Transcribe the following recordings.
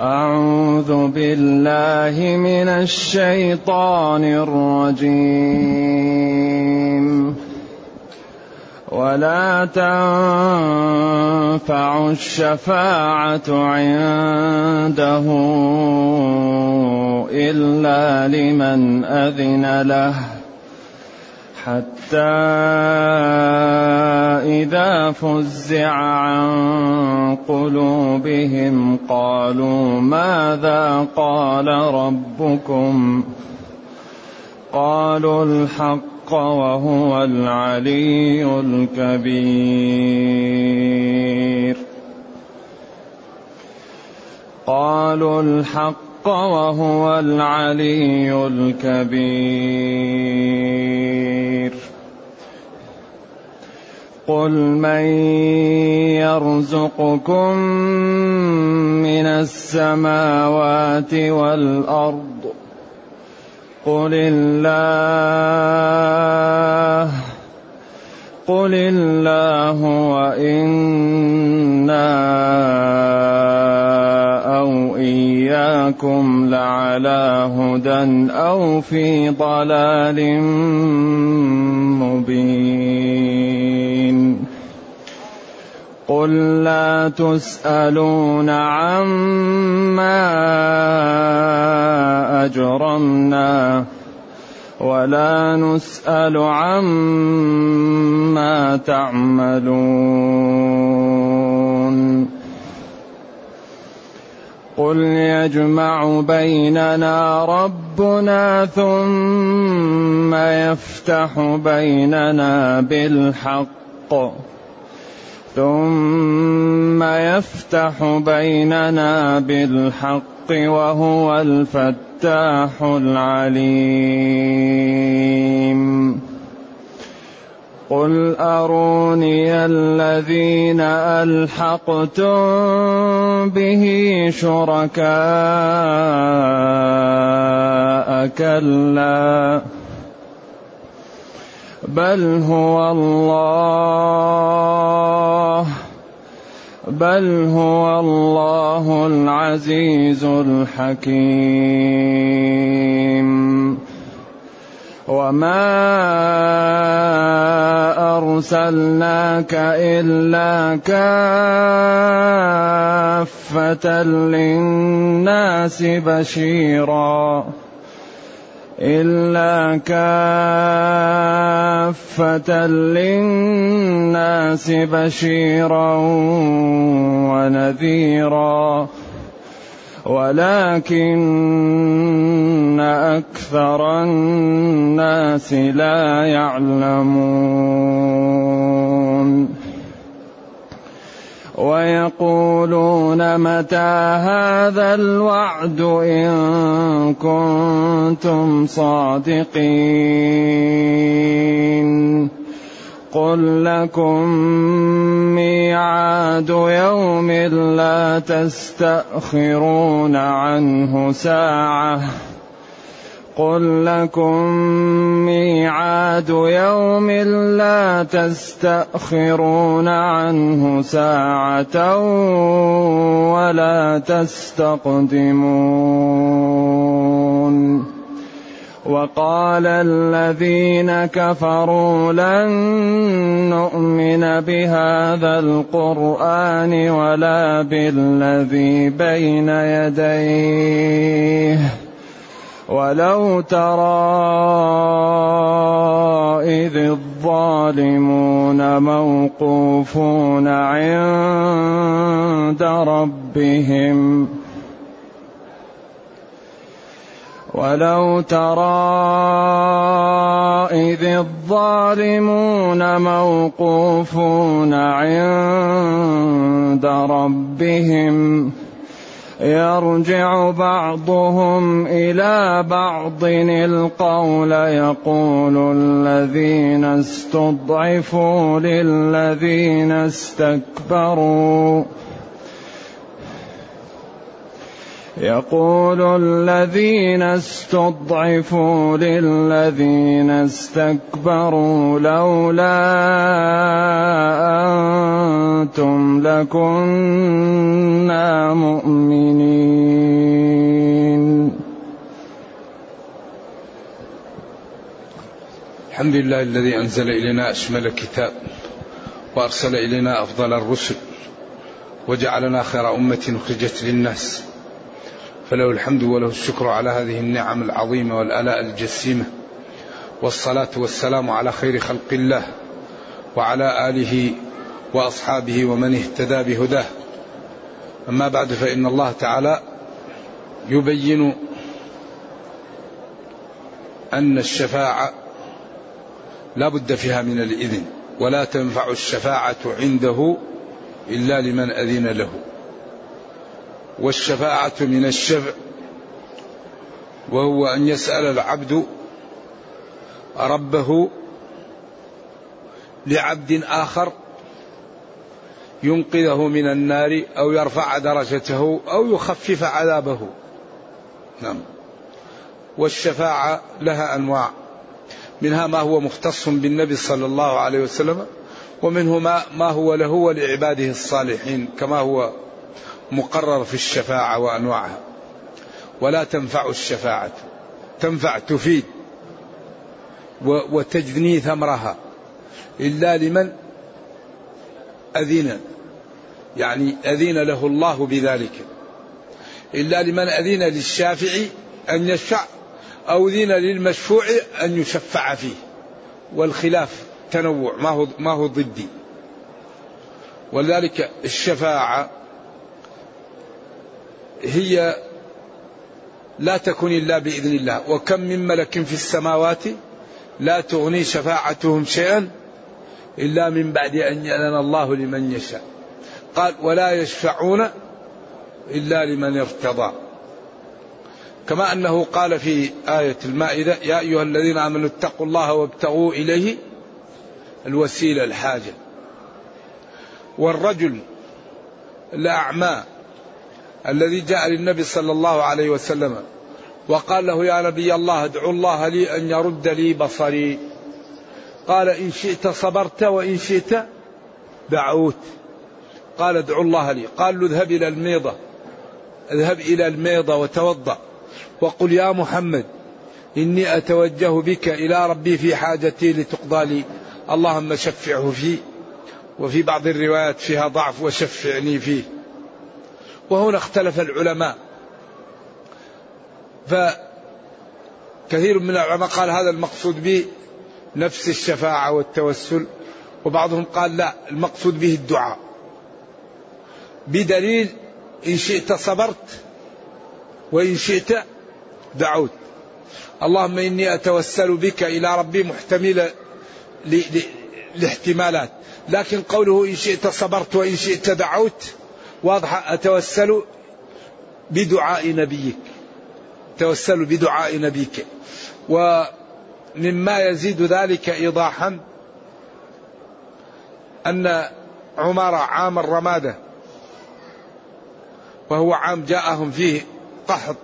أعوذ بالله من الشيطان الرجيم. ولا تنفع الشفاعة عنده إلا لمن أذن له. حتى إذا فزع عن قلوبهم قالوا ماذا قال ربكم؟ قالوا الحق وهو العلي الكبير. قالوا الحق وهو العلي الكبير. قل من يرزقكم من السماوات والأرض. قل الله قل الله وإنا اياكم لعلى هدى أو في ضلال مبين. قل لا تسألون عما أجرمنا ولا نسأل عما تعملون. قل يجمع بيننا ربنا ثم يفتح بيننا بالحق. ثم يفتح بيننا بالحق وهو الفتاح العليم. قل اروني الذين الحقتم به شركاء كلا بل هو الله بل هو الله العزيز الحكيم وما ارسلناك الا كافه للناس بشيرا إلا كافة للناس بشيرا ونذيرا ولكن أكثر الناس لا يعلمون. ويقولون متى هذا الوعد إن كنتم صادقين. قل لكم ميعاد يوم لا تستأخرون عنه ساعة. قل لكم ميعاد يوم لا تستأخرون عنه ساعة ولا تستقدمون. وقال الذين كفروا لن نؤمن بهذا القرآن ولا بالذي بين يديه. ولو ترى إذ الظالمون موقوفون عند ربهم ولو ترى إذ الظالمون موقوفون عند ربهم يرجع بعضهم إلى بعض القول يقول الذين استضعفوا للذين استكبروا يقول الذين استضعفوا للذين استكبروا لولا أنتم لكنا مؤمنين. الحمد لله الذي أنزل إلينا أشمل الكتاب وأرسل إلينا أفضل الرسل وجعلنا خير أمة أخرجت للناس. فله الحمد وله الشكر على هذه النعم العظيمة والآلاء الجسيمة. والصلاة والسلام على خير خلق الله وعلى آله وأصحابه ومن اهتدى بهداه. أما بعد فإن الله تعالى يبين أن الشفاعة لا بد فيها من الإذن ولا تنفع الشفاعة عنده إلا لمن أذن له. والشفاعة من الشفع وهو أن يسأل العبد ربه لعبد آخر ينقذه من النار أو يرفع درجته أو يخفف عذابه. نعم. والشفاعة لها أنواع. منها ما هو مختص بالنبي صلى الله عليه وسلم ومنه ما, ما هو له ولعباده الصالحين كما هو مقرر في الشفاعة وأنواعها. ولا تنفع الشفاعة. تنفع تفيد. وتجني ثمرها إلا لمن؟ أذن. يعني أذن له الله بذلك. إلا لمن أذن للشافع أن يشفع أو أذن للمشفوع أن يشفع فيه. والخلاف تنوع ما هو ما هو ضدي. ولذلك الشفاعة هي لا تكون إلا بإذن الله. وكم من ملك في السماوات لا تغني شفاعتهم شيئا إلا من بعد أن يأذن الله لمن يشاء. قال ولا يشفعون إلا لمن ارتضى. كما أنه قال في آية المائدة يا أيها الذين آمنوا اتقوا الله وابتغوا إليه الوسيلة الحاجة. والرجل الأعمى الذي جاء للنبي صلى الله عليه وسلم وقال له يا نبي الله ادعو الله لي أن يرد لي بصري. قال إن شئت صبرت وإن شئت دعوت. قال ادعو الله لي. قال له اذهب إلى الميضة. اذهب إلى الميضة وتوضأ. وقل يا محمد إني أتوجه بك إلى ربي في حاجتي لتقضى لي. اللهم شفعه فيه وفي بعض الروايات فيها ضعف وشفعني فيه. وهنا اختلف العلماء. فكثير من العلماء قال هذا المقصود به نفس الشفاعة والتوسل وبعضهم قال لا المقصود به الدعاء. بدليل إن شئت صبرت وإن شئت دعوت. اللهم إني أتوسل بك إلى ربي محتملة لاحتمالات. لكن قوله إن شئت صبرت وإن شئت دعوت واضح أتوسل بدعاء نبيك. توسل بدعاء نبيك. ومما يزيد ذلك إيضاحا أن عمر عام الرمادة وهو عام جاءهم فيه قحط.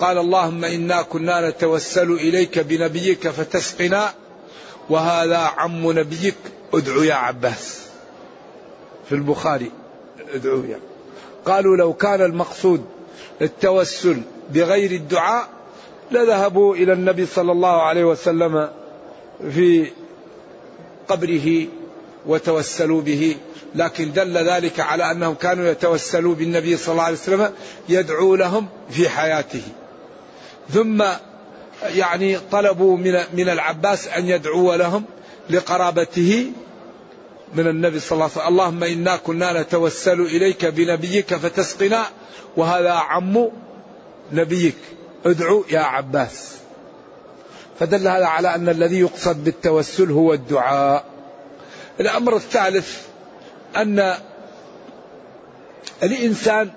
قال اللهم إنا كنا نتوسل إليك بنبيك فتسقنا وهذا عم نبيك ادعو يا عباس. في البخاري. يا قالوا لو كان المقصود التوسل بغير الدعاء لذهبوا إلى النبي صلى الله عليه وسلم في قبره وتوسلوا به لكن دل ذلك على أنهم كانوا يتوسلوا بالنبي صلى الله عليه وسلم يدعو لهم في حياته. ثم يعني طلبوا من من العباس أن يدعو لهم لقرابته من النبي صلى الله عليه وسلم اللهم إنا كنا نتوسل إليك بنبيك فتسقنا وهذا عم نبيك ادعو يا عباس. فدل هذا على أن الذي يقصد بالتوسل هو الدعاء. الأمر الثالث أن الإنسان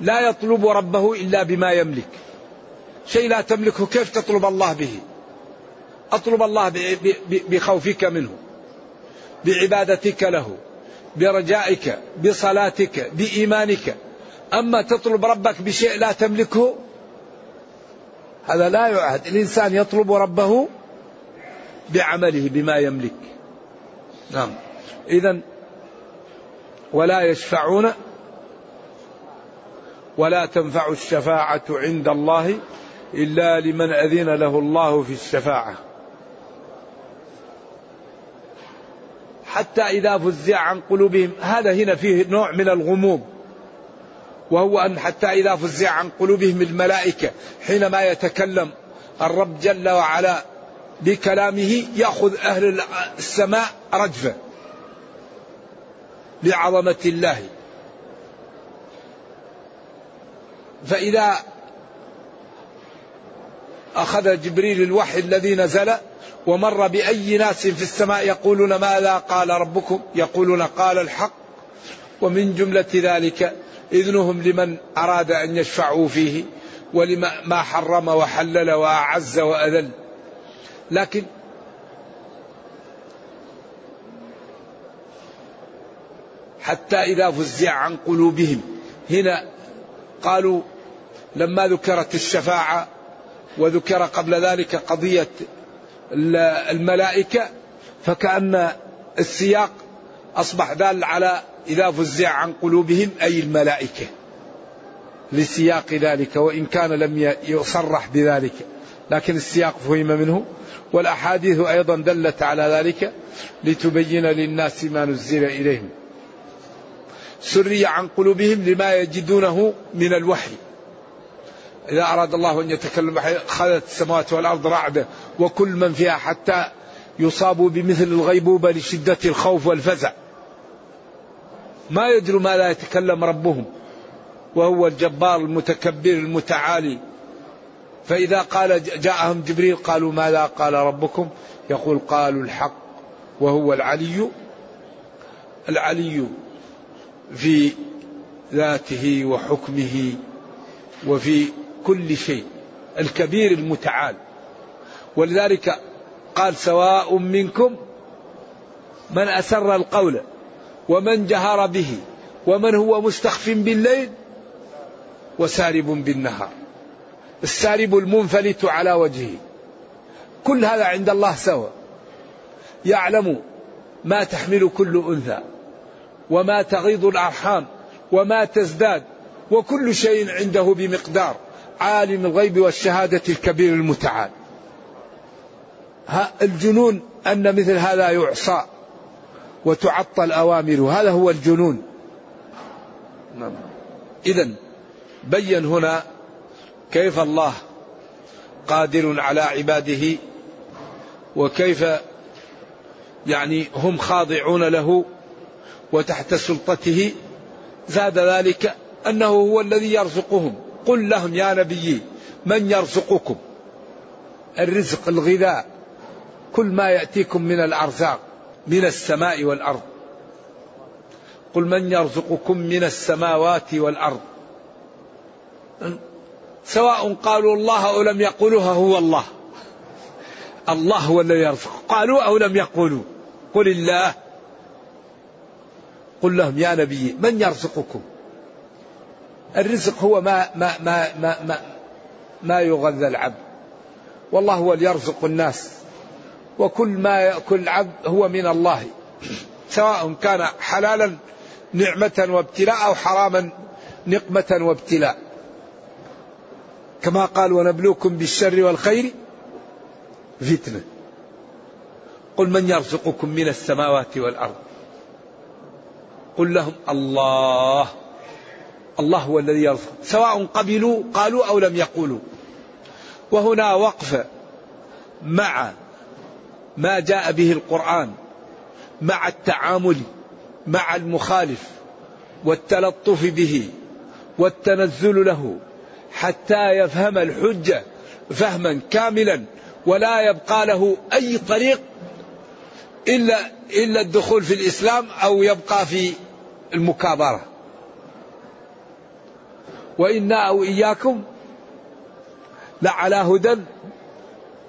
لا يطلب ربه إلا بما يملك. شيء لا تملكه كيف تطلب الله به؟ أطلب الله بخوفك منه. بعبادتك له برجائك بصلاتك بإيمانك. أما تطلب ربك بشيء لا تملكه هذا لا يعهد. الإنسان يطلب ربه بعمله بما يملك. نعم. اذا ولا يشفعون ولا تنفع الشفاعة عند الله إلا لمن أذن له الله في الشفاعة. حتى إذا فزع عن قلوبهم. هذا هنا فيه نوع من الغموض وهو أن حتى إذا فزع عن قلوبهم الملائكة حينما يتكلم الرب جل وعلا بكلامه يأخذ أهل السماء رجفة. لعظمة الله. فإذا أخذ جبريل الوحي الذي نزل ومر بأي ناس في السماء يقولون ماذا قال ربكم؟ يقولون قال الحق. ومن جملة ذلك إذنهم لمن أراد أن يشفعوا فيه ولما ما حرم وحلل وأعز وأذل. لكن حتى إذا فزع عن قلوبهم هنا قالوا لما ذكرت الشفاعة وذكر قبل ذلك قضية الملائكة فكأن السياق أصبح دال على إذا فزع عن قلوبهم أي الملائكة. لسياق ذلك وإن كان لم يصرح بذلك. لكن السياق فهم منه والأحاديث أيضا دلت على ذلك لتبين للناس ما نزل إليهم. سري عن قلوبهم لما يجدونه من الوحي. إذا أراد الله أن يتكلم خذت السماوات والأرض رعدة وكل من فيها حتى يصابوا بمثل الغيبوبة لشدة الخوف والفزع. ما يدروا ما لا يتكلم ربهم وهو الجبار المتكبر المتعالي. فإذا قال جاءهم جبريل قالوا ماذا قال ربكم؟ يقول قالوا الحق وهو العلي العلي في ذاته وحكمه وفي كل شيء الكبير المتعال. ولذلك قال سواء منكم من أسر القول ومن جهر به ومن هو مستخف بالليل وسارب بالنهار. السارب المنفلت على وجهه. كل هذا عند الله سواء يعلم ما تحمل كل أنثى وما تغيض الأرحام وما تزداد وكل شيء عنده بمقدار. عالم الغيب والشهادة الكبير المتعال. الجنون أن مثل هذا يعصى وتعطل اوامره هذا هو الجنون. نعم. اذا بين هنا كيف الله قادر على عباده وكيف يعني هم خاضعون له وتحت سلطته. زاد ذلك أنه هو الذي يرزقهم. قل لهم يا نبي من يرزقكم؟ الرزق الغذاء. كل ما يأتيكم من الأرزاق من السماء والأرض. قل من يرزقكم من السماوات والأرض. سواء قالوا الله أو لم يقولوها هو الله. الله هو الذي يرزق. قالوا أو لم يقولوا. قل الله. قل لهم يا نبي من يرزقكم؟ الرزق هو ما ما ما ما ما, ما يغذى العبد. والله هو اللي يرزق الناس. وكل ما يأكل العبد هو من الله. سواء كان حلالا نعمة وابتلاء أو حراما نقمة وابتلاء. كما قال ونبلوكم بالشر والخير فتنة. قل من يرزقكم من السماوات والأرض؟ قل لهم الله. الله هو الذي يرزق سواء قبلوا قالوا أو لم يقولوا. وهنا وقف مع ما جاء به القرآن مع التعامل مع المخالف والتلطف به والتنزل له حتى يفهم الحجة فهما كاملا ولا يبقى له أي طريق إلا إلا الدخول في الإسلام أو يبقى في المكابرة. وإنا أو إياكم لعلى هدى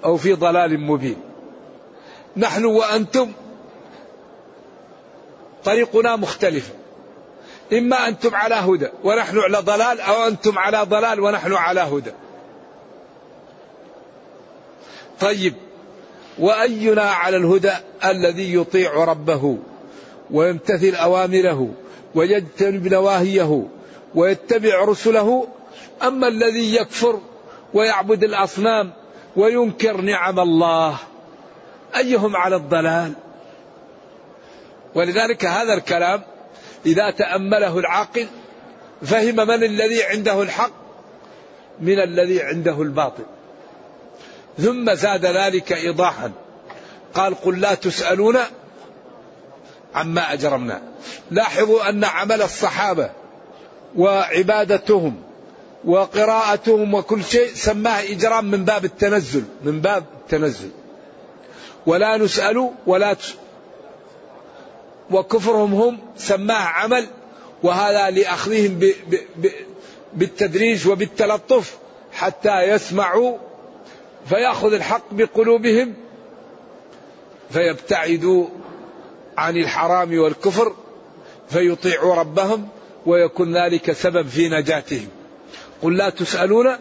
أو في ضلال مبين. نحن وأنتم طريقنا مختلف. إما أنتم على هدى ونحن على ضلال أو أنتم على ضلال ونحن على هدى. طيب وأينا على الهدى الذي يطيع ربه ويمتثل أوامره ويجتنب نواهيه ويتبع رسله أما الذي يكفر ويعبد الأصنام وينكر نعم الله أيهم على الضلال؟ ولذلك هذا الكلام إذا تأمله العاقل فهم من الذي عنده الحق من الذي عنده الباطل. ثم زاد ذلك إيضاحا. قال قل لا تسألون عما أجرمنا. لاحظوا أن عمل الصحابة وعبادتهم وقراءتهم وكل شيء سماه إجرام من باب التنزل من باب التنزل. ولا نسأل ولا وكفرهم هم سماه عمل. وهذا لأخذهم ب ب ب بالتدريج وبالتلطف حتى يسمعوا فيأخذ الحق بقلوبهم فيبتعدوا عن الحرام والكفر فيطيعوا ربهم ويكون ذلك سبب في نجاتهم. قل لا تسألون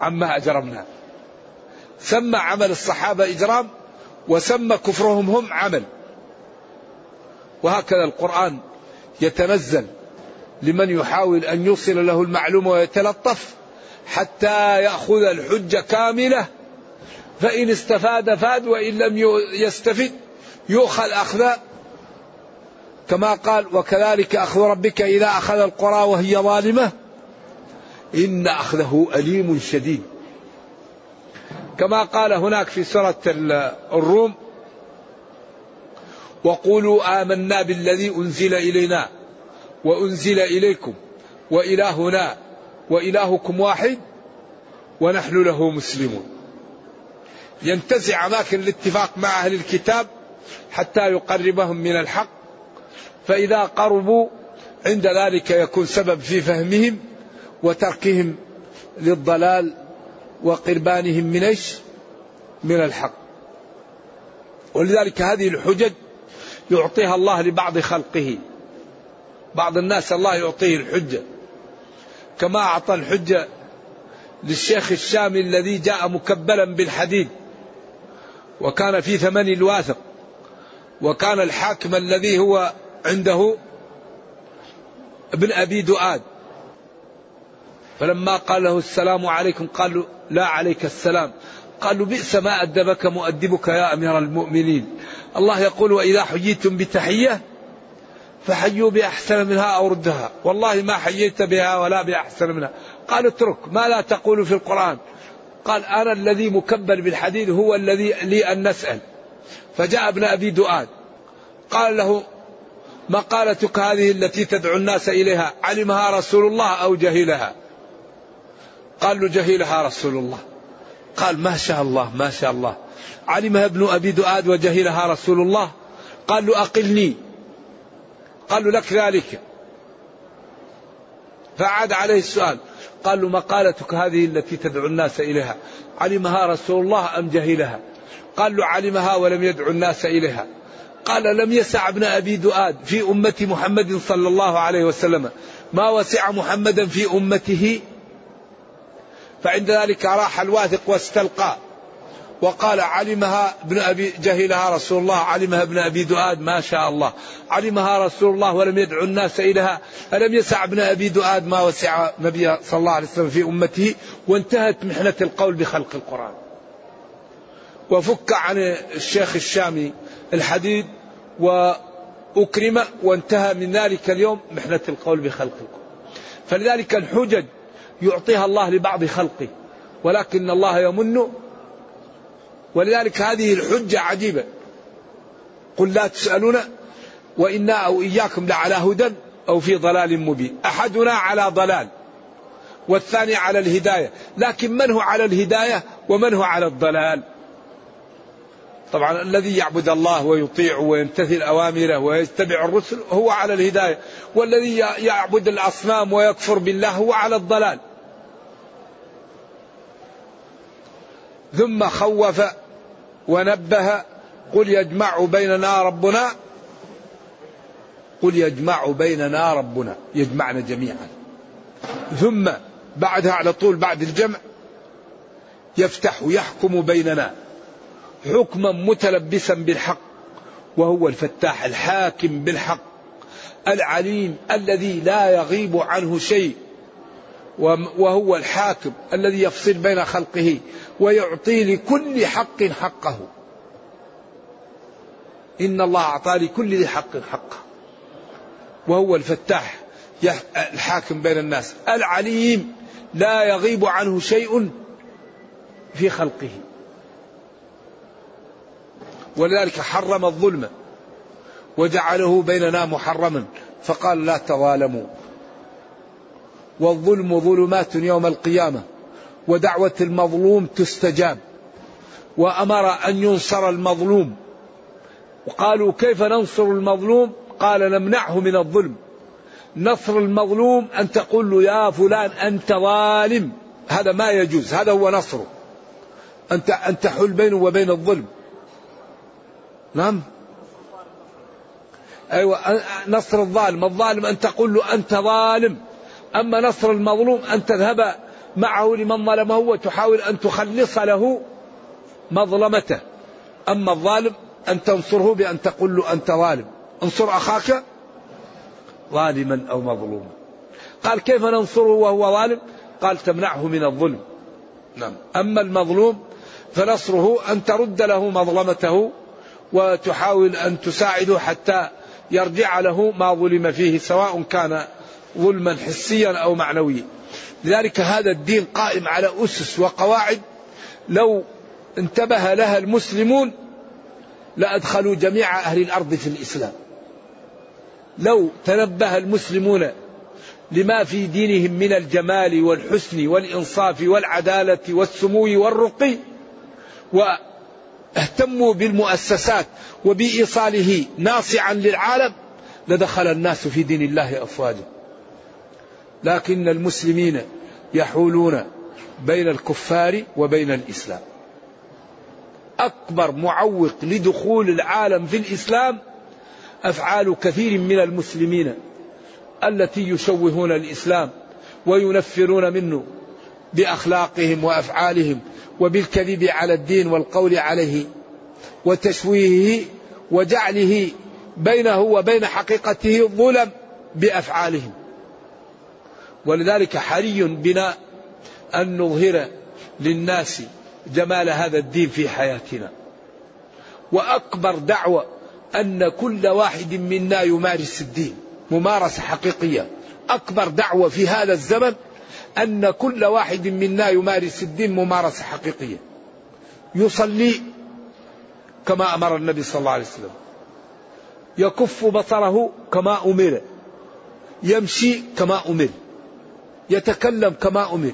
عما أجرمنا. سمى عمل الصحابة إجرام وسمى كفرهم هم عمل. وهكذا القرآن يتنزل لمن يحاول أن يوصل له المعلومة ويتلطف حتى يأخذ الحجة كاملة. فإن استفاد فاد وإن لم يستفد يؤخذ أخذ كما قال وكذلك أخذ ربك إذا أخذ القرى وهي ظالمة إن أخذه أليم شديد. كما قال هناك في سورة الروم وقولوا آمنا بالذي أنزل إلينا وأنزل إليكم وإلهنا وإلهكم واحد ونحن له مسلمون. ينتزع أماكن الاتفاق مع أهل الكتاب حتى يقربهم من الحق. فإذا قربوا عند ذلك يكون سبب في فهمهم وتركهم للضلال وقربانهم من إيش؟ من الحق. ولذلك هذه الحجج يعطيها الله لبعض خلقه. بعض الناس الله يعطيه الحجة. كما أعطى الحجة للشيخ الشامي الذي جاء مكبلا بالحديد وكان في ثمن الواثق وكان الحاكم الذي هو عنده ابن أبي دؤاد. فلما قال له السلام عليكم قال له لا عليك السلام. قال له بئس ما أدبك مؤدبك يا أمير المؤمنين. الله يقول وإذا حييتم بتحية فحيوا بأحسن منها أو ردها. والله ما حييت بها ولا بأحسن منها. قال اترك ما لا تقول في القرآن. قال أنا الذي مكبل بالحديد هو الذي لي أن نسأل. فجاء ابن أبي دؤاد. قال له مقالتك هذه التي تدعو الناس إليها علمها رسول الله أو جهلها؟ قال له جهلها رسول الله. قال ما شاء الله ما شاء الله. علمها ابن أبي دؤاد وجهلها رسول الله. قال له أقلني. قال له لك ذلك. فعاد عليه السؤال. قال له مقالتك هذه التي تدعو الناس إليها علمها رسول الله أم جهلها؟ قال له علمها ولم يدعو الناس إليها. قال لم يسع ابن أبي دؤاد في أمة محمد صلى الله عليه وسلم. ما وسع محمدا في أمته؟ فعند ذلك راح الواثق واستلقى. وقال علمها ابن أبي جهلها رسول الله علمها ابن أبي دؤاد ما شاء الله. علمها رسول الله ولم يدعو الناس إليها. ألم يسع ابن أبي دؤاد ما وسع النبي صلى الله عليه وسلم في أمته. وانتهت محنة القول بخلق القرآن. وفك عن الشيخ الشامي الحديد وأكرم وانتهى من ذلك اليوم محنة القول بخلق القران فلذلك الحجج يعطيها الله لبعض خلقه ولكن الله يمن ولذلك هذه الحجة عجيبة. قل لا تسألون وإنا أو إياكم لعلى هدى أو في ضلال مبين. أحدنا على ضلال والثاني على الهداية لكن من هو على الهداية ومن هو على الضلال؟ طبعا الذي يعبد الله ويطيع ويمتثل أوامره ويتبع الرسل هو على الهداية والذي يعبد الأصنام ويكفر بالله هو على الضلال. ثم خوف ونبه قل يجمع بيننا ربنا قل يجمع بيننا ربنا يجمعنا جميعا. ثم بعدها على طول بعد الجمع يفتح يحكم بيننا. حكما متلبسا بالحق وهو الفتاح الحاكم بالحق العليم الذي لا يغيب عنه شيء وهو الحاكم الذي يفصل بين خلقه ويعطي لكل حق حقه. إن الله أعطى لكل ذي حق حقه. وهو الفتاح الحاكم بين الناس العليم لا يغيب عنه شيء في خلقه. ولذلك حرم الظلم وجعله بيننا محرما فقال لا تظالموا والظلم ظلمات يوم القيامة ودعوة المظلوم تستجاب وأمر أن ينصر المظلوم وقالوا كيف ننصر المظلوم؟ قال نمنعه من الظلم. نصر المظلوم أن تقول له يا فلان أنت ظالم. هذا ما يجوز. هذا هو نصره. انت أن تحل بينه وبين الظلم. نعم. أيوة نصر الظالم. الظالم أن تقول له أنت ظالم. أما نصر المظلوم أن تذهب معه لمن ظلمه وتحاول أن تخلص له مظلمته. أما الظالم أن تنصره بأن تقول له أنت ظالم. انصر أخاك ظالما أو مظلوما. قال كيف ننصره وهو ظالم؟ قال تمنعه من الظلم. نعم. أما المظلوم فنصره أن ترد له مظلمته وتحاول أن تساعده حتى يرجع له ما ظلم فيه سواء كان ظلما حسيا أو معنويا. لذلك هذا الدين قائم على أسس وقواعد. لو انتبه لها المسلمون لأدخلوا جميع أهل الأرض في الإسلام. لو تنبه المسلمون لما في دينهم من الجمال والحسن والإنصاف والعدالة والسمو والرقي واهتموا بالمؤسسات وبإيصاله ناصعا للعالم لدخل الناس في دين الله أفواجا. لكن المسلمين يحولون بين الكفار وبين الإسلام. أكبر معوق لدخول العالم في الإسلام أفعال كثير من المسلمين التي يشوهون الإسلام وينفرون منه بأخلاقهم وأفعالهم وبالكذب على الدين والقول عليه وتشويهه وجعله بينه وبين حقيقته ظلم بأفعالهم. ولذلك حري بنا أن نظهر للناس جمال هذا الدين في حياتنا. وأكبر دعوة أن كل واحد منا يمارس الدين ممارسة حقيقية. أكبر دعوة في هذا الزمن أن كل واحد منا يمارس الدين ممارسة حقيقية. يصلي كما أمر النبي صلى الله عليه وسلم. يكف بصره كما أمر. يمشي كما أمر. يتكلم كما أمر.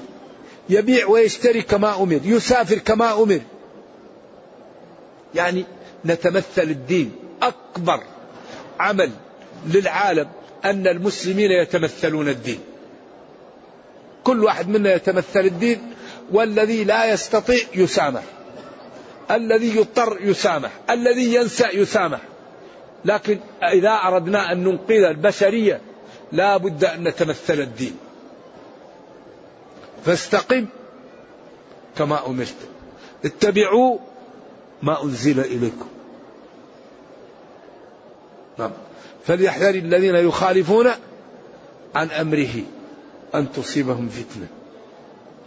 يبيع ويشتري كما أمر. يسافر كما أمر. يعني نتمثل الدين. أكبر عمل للعالم أن المسلمين يتمثلون الدين. كل واحد منا يتمثل الدين والذي لا يستطيع يسامح. الذي يضطر يسامح الذي ينسى يسامح. لكن إذا أردنا أن ننقذ البشرية لا بد أن نتمثل الدين. فاستقم كما أمرت. اتبعوا ما أنزل إليكم. نعم. فليحذر الذين يخالفون عن أمره. أن تصيبهم فتنة.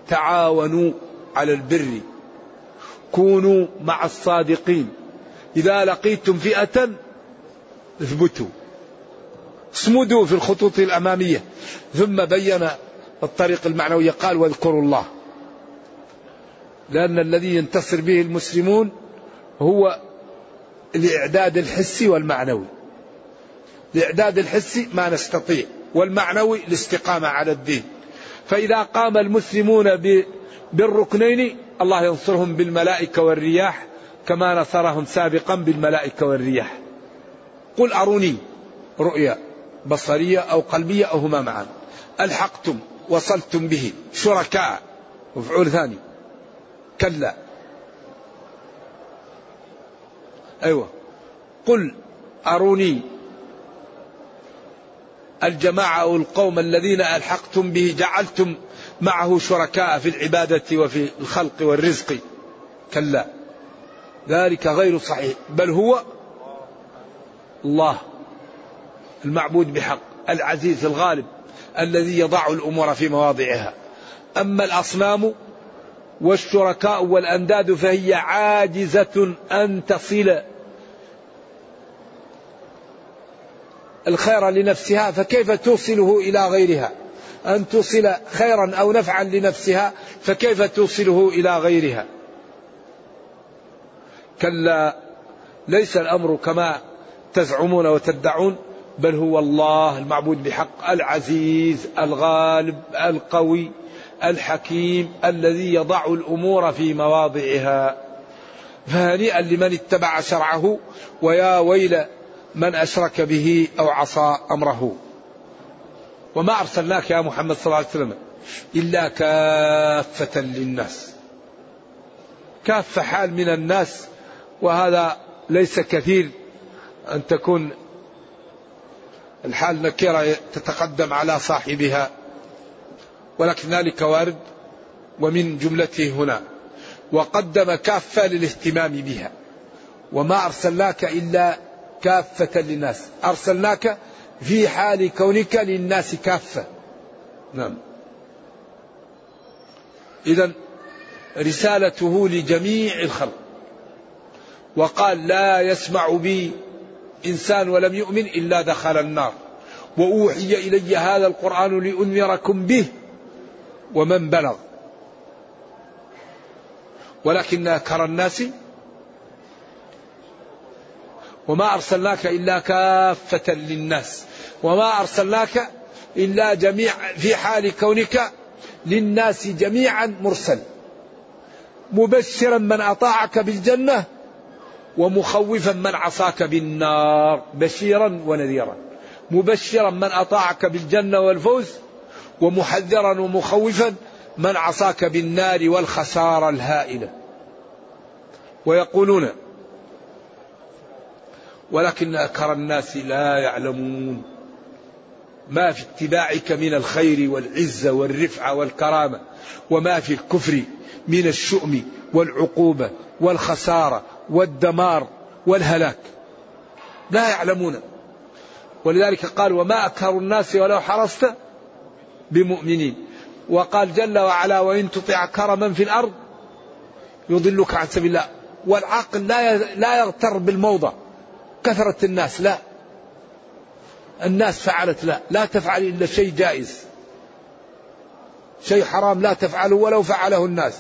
تعاونوا على البر. كونوا مع الصادقين. إذا لقيتم فئة اثبتوا. اصمدوا في الخطوط الأمامية. ثم بين الطريق المعنوي قال واذكروا الله. لأن الذي ينتصر به المسلمون هو الإعداد الحسي والمعنوي. الإعداد الحسي ما نستطيع. والمعنوي الاستقامة على الدين. فإذا قام المسلمون بالركنين الله ينصرهم بالملائكة والرياح كما نصرهم سابقا بالملائكة والرياح. قل أروني رؤيا بصرية أو قلبية أو هما معا. ألحقتم وصلتم به شركاء. مفعول ثاني. كلا. أيوة. قل أروني الجماعة أو القوم الذين ألحقتم به جعلتم معه شركاء في العبادة وفي الخلق والرزق. كلا. ذلك غير صحيح. بل هو الله المعبود بحق العزيز الغالب الذي يضع الأمور في مواضعها. أما الأصنام والشركاء والأنداد فهي عاجزة أن تصل الخير لنفسها فكيف توصله إلى غيرها؟ أن توصل خيرا أو نفعا لنفسها فكيف توصله إلى غيرها؟ كلا ليس الأمر كما تزعمون وتدعون بل هو الله المعبود بحق العزيز الغالب القوي الحكيم الذي يضع الأمور في مواضعها. فهنيئا لمن اتبع شرعه ويا ويل من أشرك به أو عصى أمره. وما أرسلناك يا محمد صلى الله عليه وسلم إلا كافة للناس. كافة حال من الناس وهذا ليس كثير. أن تكون الحال نكرة تتقدم على صاحبها. ولكن ذلك وارد ومن جملته هنا. وقدم كافة للاهتمام بها. وما أرسلناك إلا كافة للناس. أرسلناك في حال كونك للناس كافة. نعم. إذا رسالته لجميع الخلق. وقال لا يسمع بي إنسان ولم يؤمن إلا دخل النار. وأوحي إلي هذا القرآن لأنذركم به ومن بلغ. ولكن أكثر الناس وما أرسلناك إلا كافة للناس وما أرسلناك إلا جميع في حال كونك للناس جميعا مرسل. مبشرا من أطاعك بالجنة ومخوفا من عصاك بالنار. بشيرا ونذيرا. مبشرا من أطاعك بالجنة والفوز ومحذرا ومخوفا من عصاك بالنار والخسارة الهائلة. ويقولون ولكن أكثر الناس لا يعلمون ما في اتباعك من الخير والعزة والرفعة والكرامة وما في الكفر من الشؤم والعقوبة والخسارة والدمار والهلاك. لا يعلمون. ولذلك قال وما أكثر الناس ولو حرصت بمؤمنين وقال جل وعلا وإن تطع كرما في الأرض يضلك عن سبيل الله والعاقل لا لا يغتر بالموضع. كثرة الناس. لا. الناس فعلت لا. لا تفعل إلا شيء جائز. شيء حرام لا تفعله ولو فعله الناس.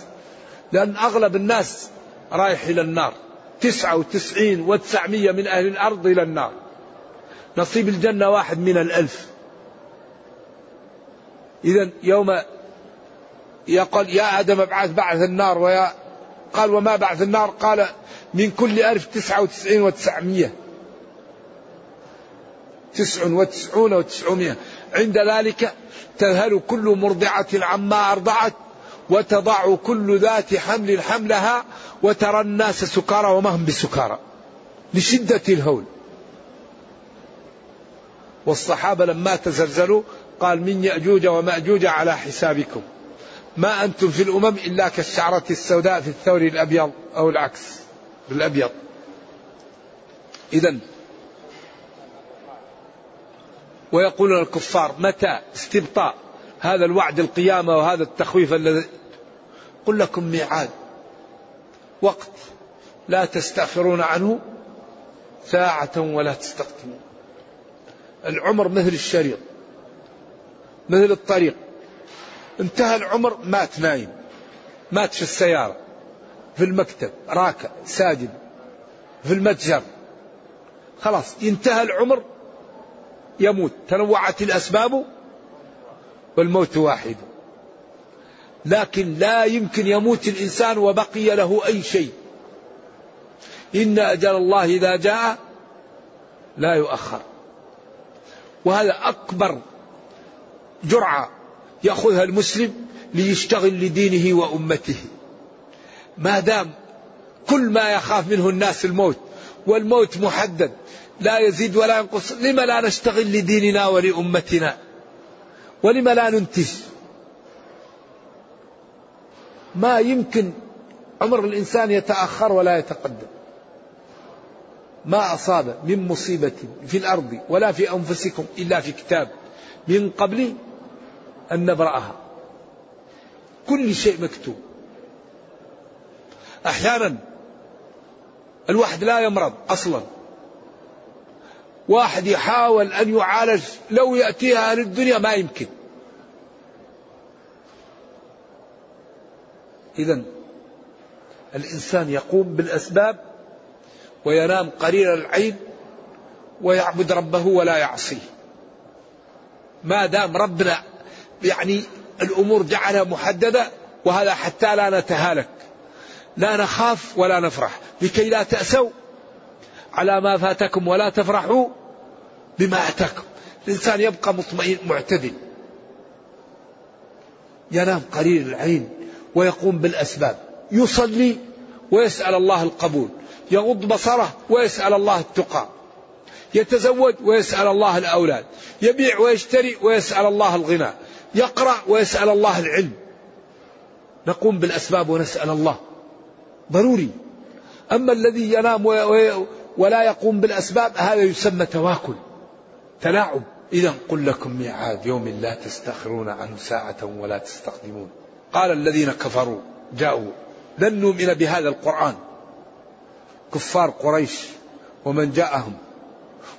لأن أغلب الناس رايح إلى النار. تسعة وتسعين وتسعمية من أهل الأرض إلى النار. نصيب الجنة واحد من الألف. إذا يوم يقول يا آدم ابعث بعث النار ويا قال وما بعث النار؟ قال من كل ألف تسعة وتسعين وتسعمية. تسع وتسعون وتسعمية عند ذلك تذهل كل مرضعة عما أرضعت وتضع كل ذات حمل حملها وترى الناس سكارى وما هم بسكارى. لشدة الهول. والصحابة لما تزلزلوا قال من يأجوج ومأجوج على حسابكم. ما أنتم في الأمم إلا كالشعرة السوداء في الثور الأبيض أو العكس الأبيض. إذا ويقولون الكفار متى استبطاء هذا الوعد القيامة وهذا التخويف الذي قل لكم ميعاد. وقت. لا تستأخرون عنه ساعة ولا تستقدمون. العمر مثل الشريط. مثل الطريق. انتهى العمر مات نايم. مات في السيارة. في المكتب. راكع. ساجد. في المتجر. خلاص. انتهى العمر يموت. تنوعت الأسباب والموت واحد. لكن لا يمكن يموت الإنسان وبقي له أي شيء. إن أجل الله إذا جاء لا يؤخر. وهذا أكبر جرعة يأخذها المسلم ليشتغل لدينه وأمته. ما دام كل ما يخاف منه الناس الموت والموت محدد لا يزيد ولا ينقص. لما لا نشتغل لديننا ولأمتنا؟ ولما لا ننتج؟ ما يمكن عمر الإنسان يتأخر ولا يتقدم. ما أصاب من مصيبة في الأرض ولا في أنفسكم إلا في كتاب من قبل أن نبرأها. كل شيء مكتوب. أحيانا الواحد لا يمرض أصلا. واحد يحاول أن يعالج لو يأتيها أهل الدنيا ما يمكن. إذا الإنسان يقوم بالأسباب وينام قرير العين ويعبد ربه ولا يعصيه. ما دام ربنا يعني الأمور جعلها محددة وهذا حتى لا نتهالك. لا نخاف ولا نفرح. لكي لا تأسوا على ما فاتكم ولا تفرحوا بما أتاكم. الإنسان يبقى مطمئن معتدل. ينام قليل العين ويقوم بالأسباب. يصلي ويسأل الله القبول. يغض بصره ويسأل الله التقى. يتزوج ويسأل الله الأولاد. يبيع ويشتري ويسأل الله الغنى. يقرأ ويسأل الله العلم. نقوم بالأسباب ونسأل الله. ضروري. أما الذي ينام ولا يقوم بالأسباب هذا يسمى تواكل تلاعب. إذا قل لكم ميعاد يوم لا تستخرون عنه ساعة ولا تستقدمون. قال الذين كفروا جاءوا لن نؤمن بهذا القرآن. كفار قريش ومن جاءهم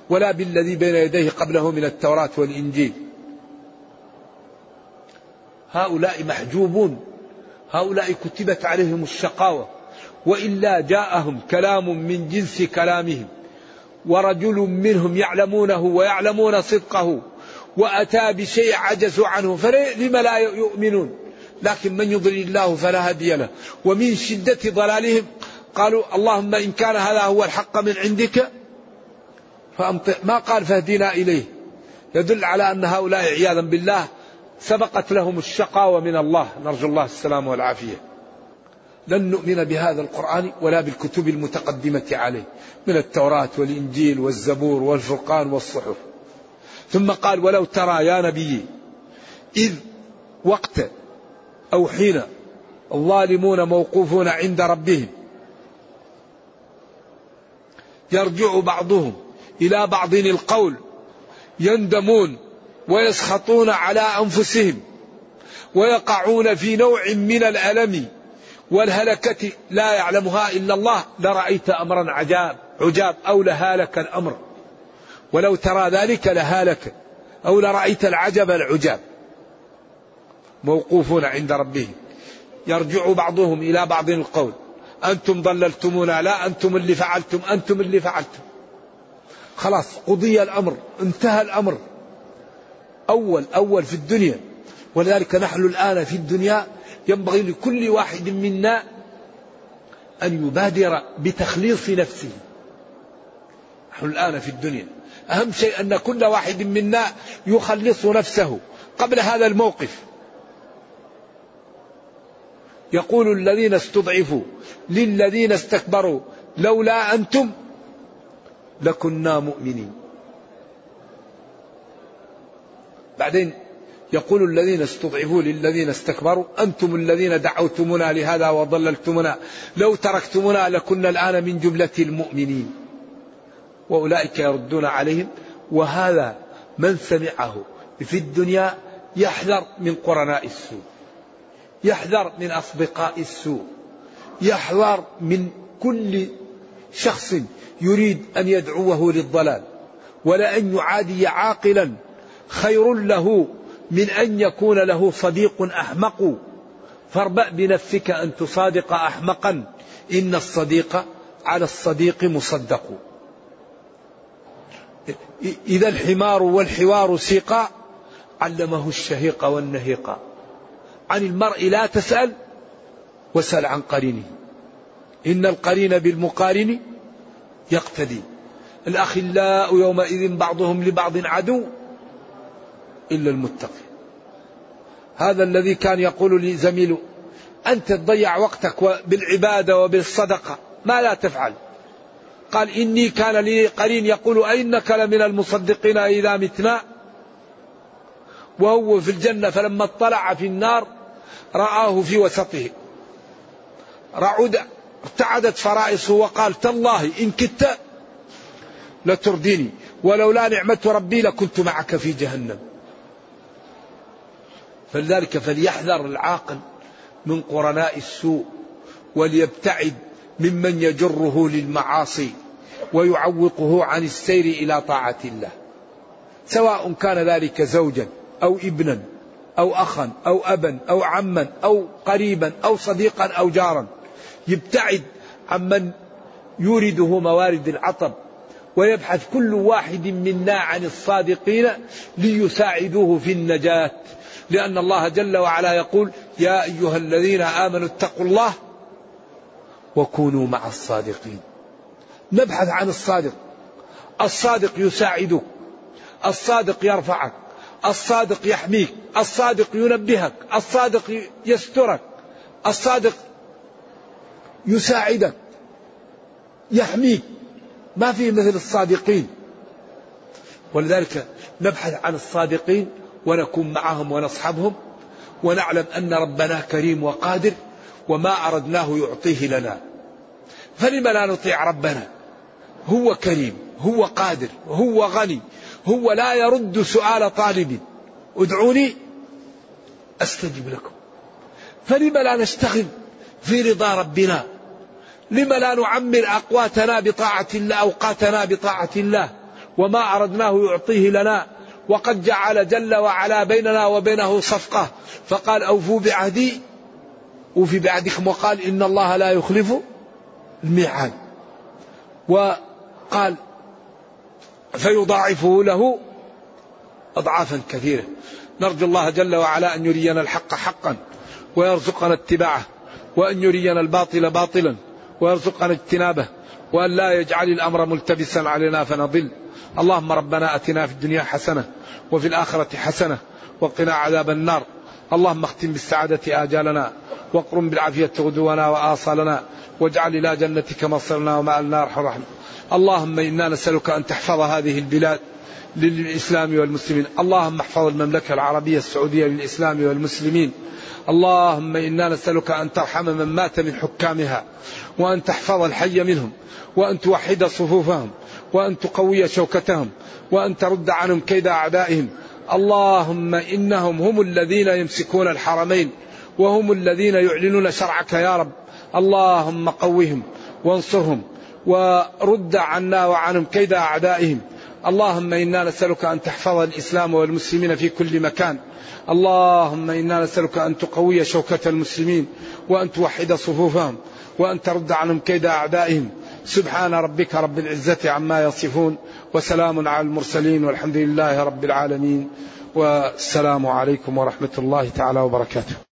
ولا بالذي بين يديه قبله من التوراة والإنجيل. هؤلاء محجوبون هؤلاء كتبت عليهم الشقاوة. وإلا جاءهم كلام من جنس كلامهم ورجل منهم يعلمونه ويعلمون صدقه وأتى بشيء عجزوا عنه فلم لا يؤمنون. لكن من يضلل الله فلا هدي له. ومن شدة ضلالهم قالوا اللهم إن كان هذا هو الحق من عندك فأمطر ما قال فاهدنا إليه. يدل على أن هؤلاء عياذا بالله سبقت لهم الشقاوة من الله. نرجو الله السلام والعافية. لن نؤمن بهذا القرآن ولا بالكتب المتقدمة عليه من التوراة والإنجيل والزبور والفرقان والصحف. ثم قال ولو ترى يا نبي إذ وقت أو حين الظالمون موقوفون عند ربهم يرجع بعضهم إلى بعض القول يندمون ويسخطون على أنفسهم ويقعون في نوع من الألم والهلكة لا يعلمها إلا الله لرأيت أمرا عجاب عجاب أو لهالك الأمر. ولو ترى ذلك لهالك أو لرأيت العجب العجاب. موقوفون عند ربهم. يرجع بعضهم إلى بعض القول. أنتم ضللتمونا لا أنتم اللي فعلتم أنتم اللي فعلتم. خلاص قضي الأمر انتهى الأمر. أول أول في الدنيا. ولذلك نحن الآن في الدنيا ينبغي لكل واحد منا أن يبادر بتخليص نفسه. نحن الآن في الدنيا. أهم شيء أن كل واحد منا يخلص نفسه قبل هذا الموقف. يقول الذين استضعفوا للذين استكبروا لولا أنتم لكنا مؤمنين. بعدين يقول الذين استضعفوا للذين استكبروا أنتم الذين دعوتمونا لهذا وضللتمونا لو تركتمونا لكنا الآن من جملة المؤمنين. وأولئك يردون عليهم وهذا من سمعه في الدنيا يحذر من قرناء السوء يحذر من أصدقاء السوء يحذر من كل شخص يريد أن يدعوه للضلال ولأن يعادي عاقلا خير له من أن يكون له صديق أحمق. فاربأ بنفسك أن تصادق أحمقا. إن الصديق على الصديق مصدق. إذا الحمار والحوار سيقا علمه الشهيق والنهيق. عن المرء لا تسأل وسل عن قرينه. إن القرين بالمقارن يقتدي. الأخلاء يومئذ بعضهم لبعض عدو إلا المتقي هذا الذي كان يقول لي زميله أنت تضيع وقتك بالعبادة وبالصدقة ما لا تفعل. قال إني كان لي قرين يقول أئنك لمن المصدقين إذا متنا؟ وهو في الجنة فلما اطلع في النار رآه في وسطه. رعد ارتعدت فرائصه وقال تالله إن كدت لترديني ولولا نعمة ربي لكنت معك في جهنم. فلذلك فليحذر العاقل من قرناء السوء وليبتعد ممن يجره للمعاصي ويعوقه عن السير إلى طاعة الله. سواء كان ذلك زوجا أو ابنا أو أخا أو أبا أو عما أو قريبا أو صديقا أو جارا. يبتعد عمن يورده موارد العطب ويبحث كل واحد منا عن الصادقين ليساعدوه في النجاة لأن الله جل وعلا يقول يا أيها الذين آمنوا اتقوا الله وكونوا مع الصادقين. نبحث عن الصادق. الصادق يساعدك. الصادق يرفعك. الصادق يحميك. الصادق ينبهك. الصادق يسترك. الصادق يساعدك. يحميك. ما في مثل الصادقين. ولذلك نبحث عن الصادقين ونكون معهم ونصحبهم ونعلم أن ربنا كريم وقادر وما أردناه يعطيه لنا. فلم لا نطيع ربنا؟ هو كريم هو قادر هو غني هو لا يرد سؤال طالب. ادعوني أستجب لكم. فلم لا نشتغل في رضا ربنا؟ لم لا نعمر أقواتنا بطاعة الله أوقاتنا بطاعة الله؟ وما أردناه يعطيه لنا؟ وقد جعل جل وعلا بيننا وبينه صفقة. فقال أوفوا بعهدي أوفي بعهدكم. وقال إن الله لا يخلف الميعاد. وقال فيضاعفه له أضعافا كثيرة. نرجو الله جل وعلا أن يرينا الحق حقا ويرزقنا اتباعه وأن يرينا الباطل باطلا ويرزقنا اجتنابه. وأن لا يجعل الأمر ملتبسا علينا فنضل. اللهم ربنا أتنا في الدنيا حسنة وفي الآخرة حسنة وقنا عذاب النار. اللهم اختم بالسعادة آجالنا واقرم بالعافية غدونا وآصالنا واجعل إلى جنتك مصرنا ومآلنا أرحم الراحمين اللهم إنا نسألك أن تحفظ هذه البلاد للإسلام والمسلمين. اللهم احفظ المملكة العربية السعودية للإسلام والمسلمين. اللهم إنا نسألك أن ترحم من مات من حكامها وأن تحفظ الحي منهم وأن توحد صفوفهم وأن تقوي شوكتهم وأن ترد عنهم كيد أعدائهم. اللهم إنهم هم الذين يمسكون الحرمين وهم الذين يعلنون شرعك يا رب. اللهم قوهم وانصرهم ورد عنا وعنهم كيد أعدائهم. اللهم إنا نسألك أن تحفظ الإسلام والمسلمين في كل مكان. اللهم إنا نسألك أن تقوي شوكة المسلمين وأن توحد صفوفهم وأن ترد عنهم كيد أعدائهم. سبحان ربك رب العزة عما يصفون وسلام على المرسلين والحمد لله رب العالمين. والسلام عليكم ورحمة الله تعالى وبركاته.